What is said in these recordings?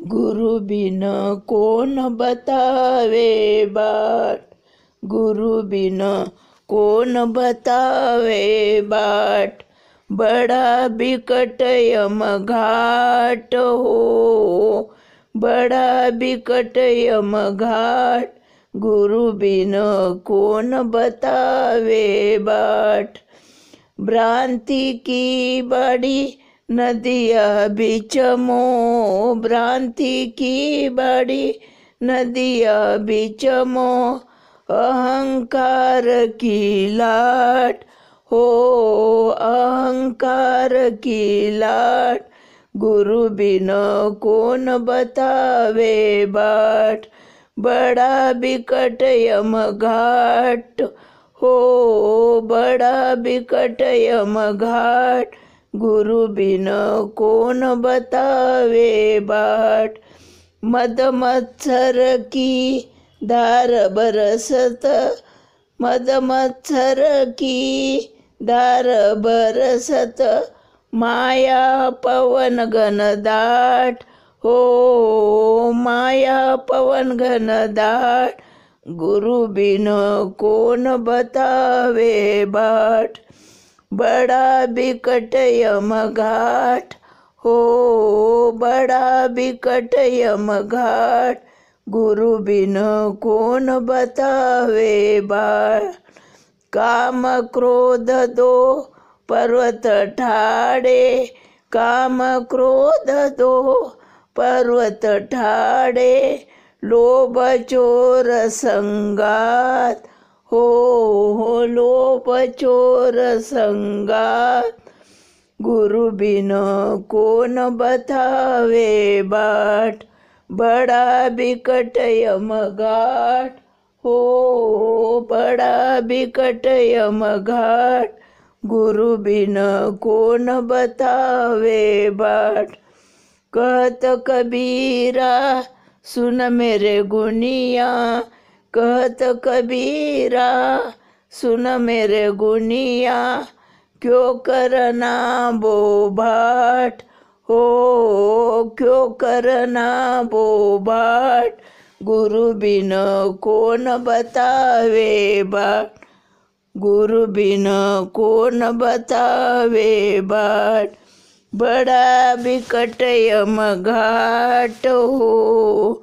गुरु बिन कौन बतावे बाट? गुरु बिन कौन बतावे बाट? बड़ा बिकट यम घाट हो। बड़ा बिकट यम घाट। गुरु बिन कौन बतावे बाट? भ्रांति की बड़ी नदिया बिचमो भ्रांति की बड़ी। नदिया बिचमो अहंकार की लाट। हो, अहंकार की लाट। गुरु बिन कौन बतावे बाट। बड़ा बिकट यम घाट। हो, बड़ा बिकट यम घाट। गुरु बिन कोण बतावे बाट? मद मत्सर की धार बरसत मद मत्सर की धार बरसत माया पवन घन दाट। हो माया पवन घन दाट। गुरु बिन कोण बतावे बाट? बड़ा बिकट यम घाट हो, बड़ा बिकट यम घाट गुरु बिन कौन बतावे बाट काम क्रोध दो पर्वत ठाड़े। काम क्रोध दो पर्वत ठाड़े। लोभ चोर संगात। हो हो लोभ चोर संगात गुरु बिन कौन बतावे बाट? बड़ा बिकट यम घाट। हो बड़ा बिकट यम घाट। गुरु बिन कौन बतावे बाट? कहत कबीरा, सुन मेरे गुनिया। कहत कबीरा, सुन मेरे गुनिया, क्यों करना बो बाट? हो, क्यों करना बो बाट? गुरु बिन कौन बतावे बाट? गुरु बिन कौन बतावे बाट? बड़ा बिकट यम घाट हो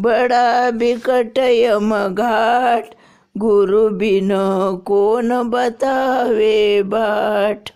बड़ा बिकट यम घाट गुरु बिन कौन बतावे बाट।